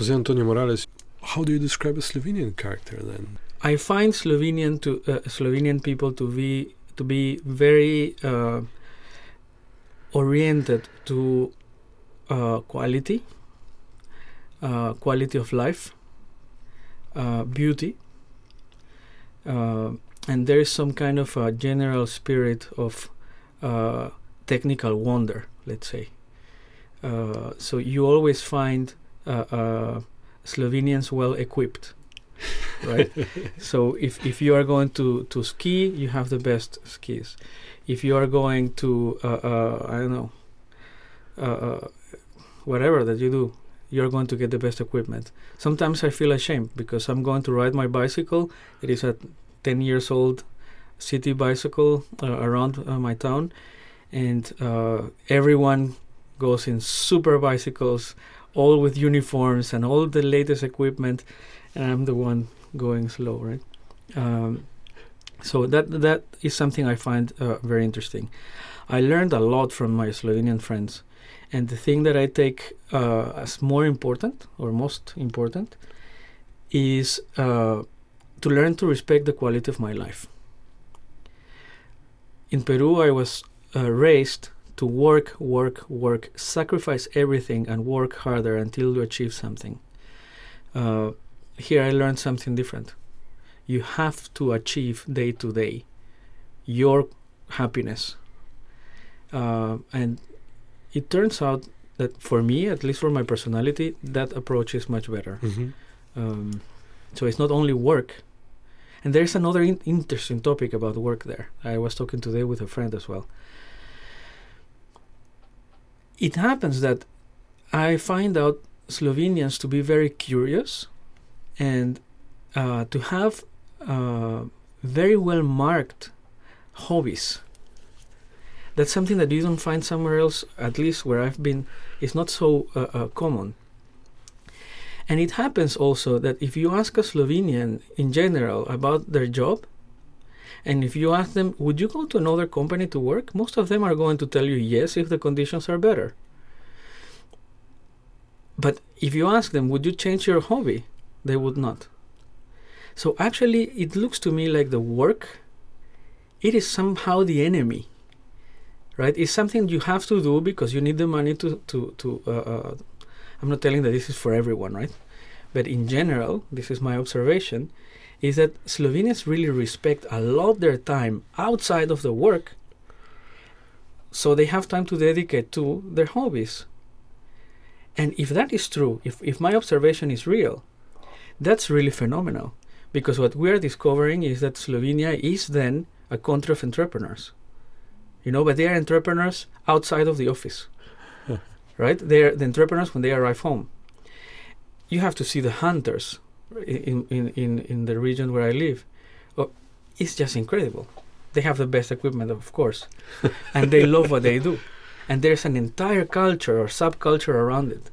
Jose Antonio Morales, how do you describe a Slovenian character then? I find Slovenian to uh, Slovenian people to be to be very uh, oriented to uh, quality, uh, quality of life, uh, beauty, uh, and there is some kind of a general spirit of technical wonder, let's say. so you always find Slovenians well equipped right? so if, if you are going to, to ski, you have the best skis. If you are going to, uh, uh, I don't know, uh, uh, whatever that you do, you're going to get the best equipment. Sometimes I feel ashamed because I'm going to ride my bicycle. It is a 10 years old city bicycle uh, around uh, my town, and everyone goes in super bicycles, all with uniforms and all the latest equipment and I'm the one going slow, right? Um, so that that is something I find uh, very interesting. I learned a lot from my Slovenian friends, and the thing that I take uh, as more important or most important is uh, to learn to respect the quality of my life. In Peru, I was uh, raised to work, work, work, sacrifice everything, and work harder until you achieve something. Uh, here I learned something different. You have to achieve day to day your happiness. Uh, and it turns out that for me, at least for my personality, that approach is much better. Mm-hmm. Um, so it's not only work. And there's another in- interesting topic about work there. I was talking today with a friend as well. It happens that I find out Slovenians to be very curious and uh, to have uh, very well marked hobbies. That's something that you don't find somewhere else, at least where I've been, is not so uh, uh common. And it happens also that if you ask a Slovenian in general about their job, and if you ask them, would you go to another company to work? Most of them are going to tell you yes if the conditions are better. But if you ask them, would you change your hobby? They would not. So actually, it looks to me like the work, it is somehow the enemy, right? It's something you have to do because you need the money to to to. Uh, uh, I'm not telling that this is for everyone, right? But in general, this is my observation, is that Slovenians really respect a lot their time outside of the work, so they have time to dedicate to their hobbies. And if that is true, if if my observation is real, that's really phenomenal because what we are discovering is that Slovenia is then a country of entrepreneurs. You know, but they are entrepreneurs outside of the office, right? They are the entrepreneurs when they arrive home. You have to see the hunters in, in, in, in the region where I live. Oh, it's just incredible. They have the best equipment, of course, and they love what they do. And there's an entire culture or subculture around it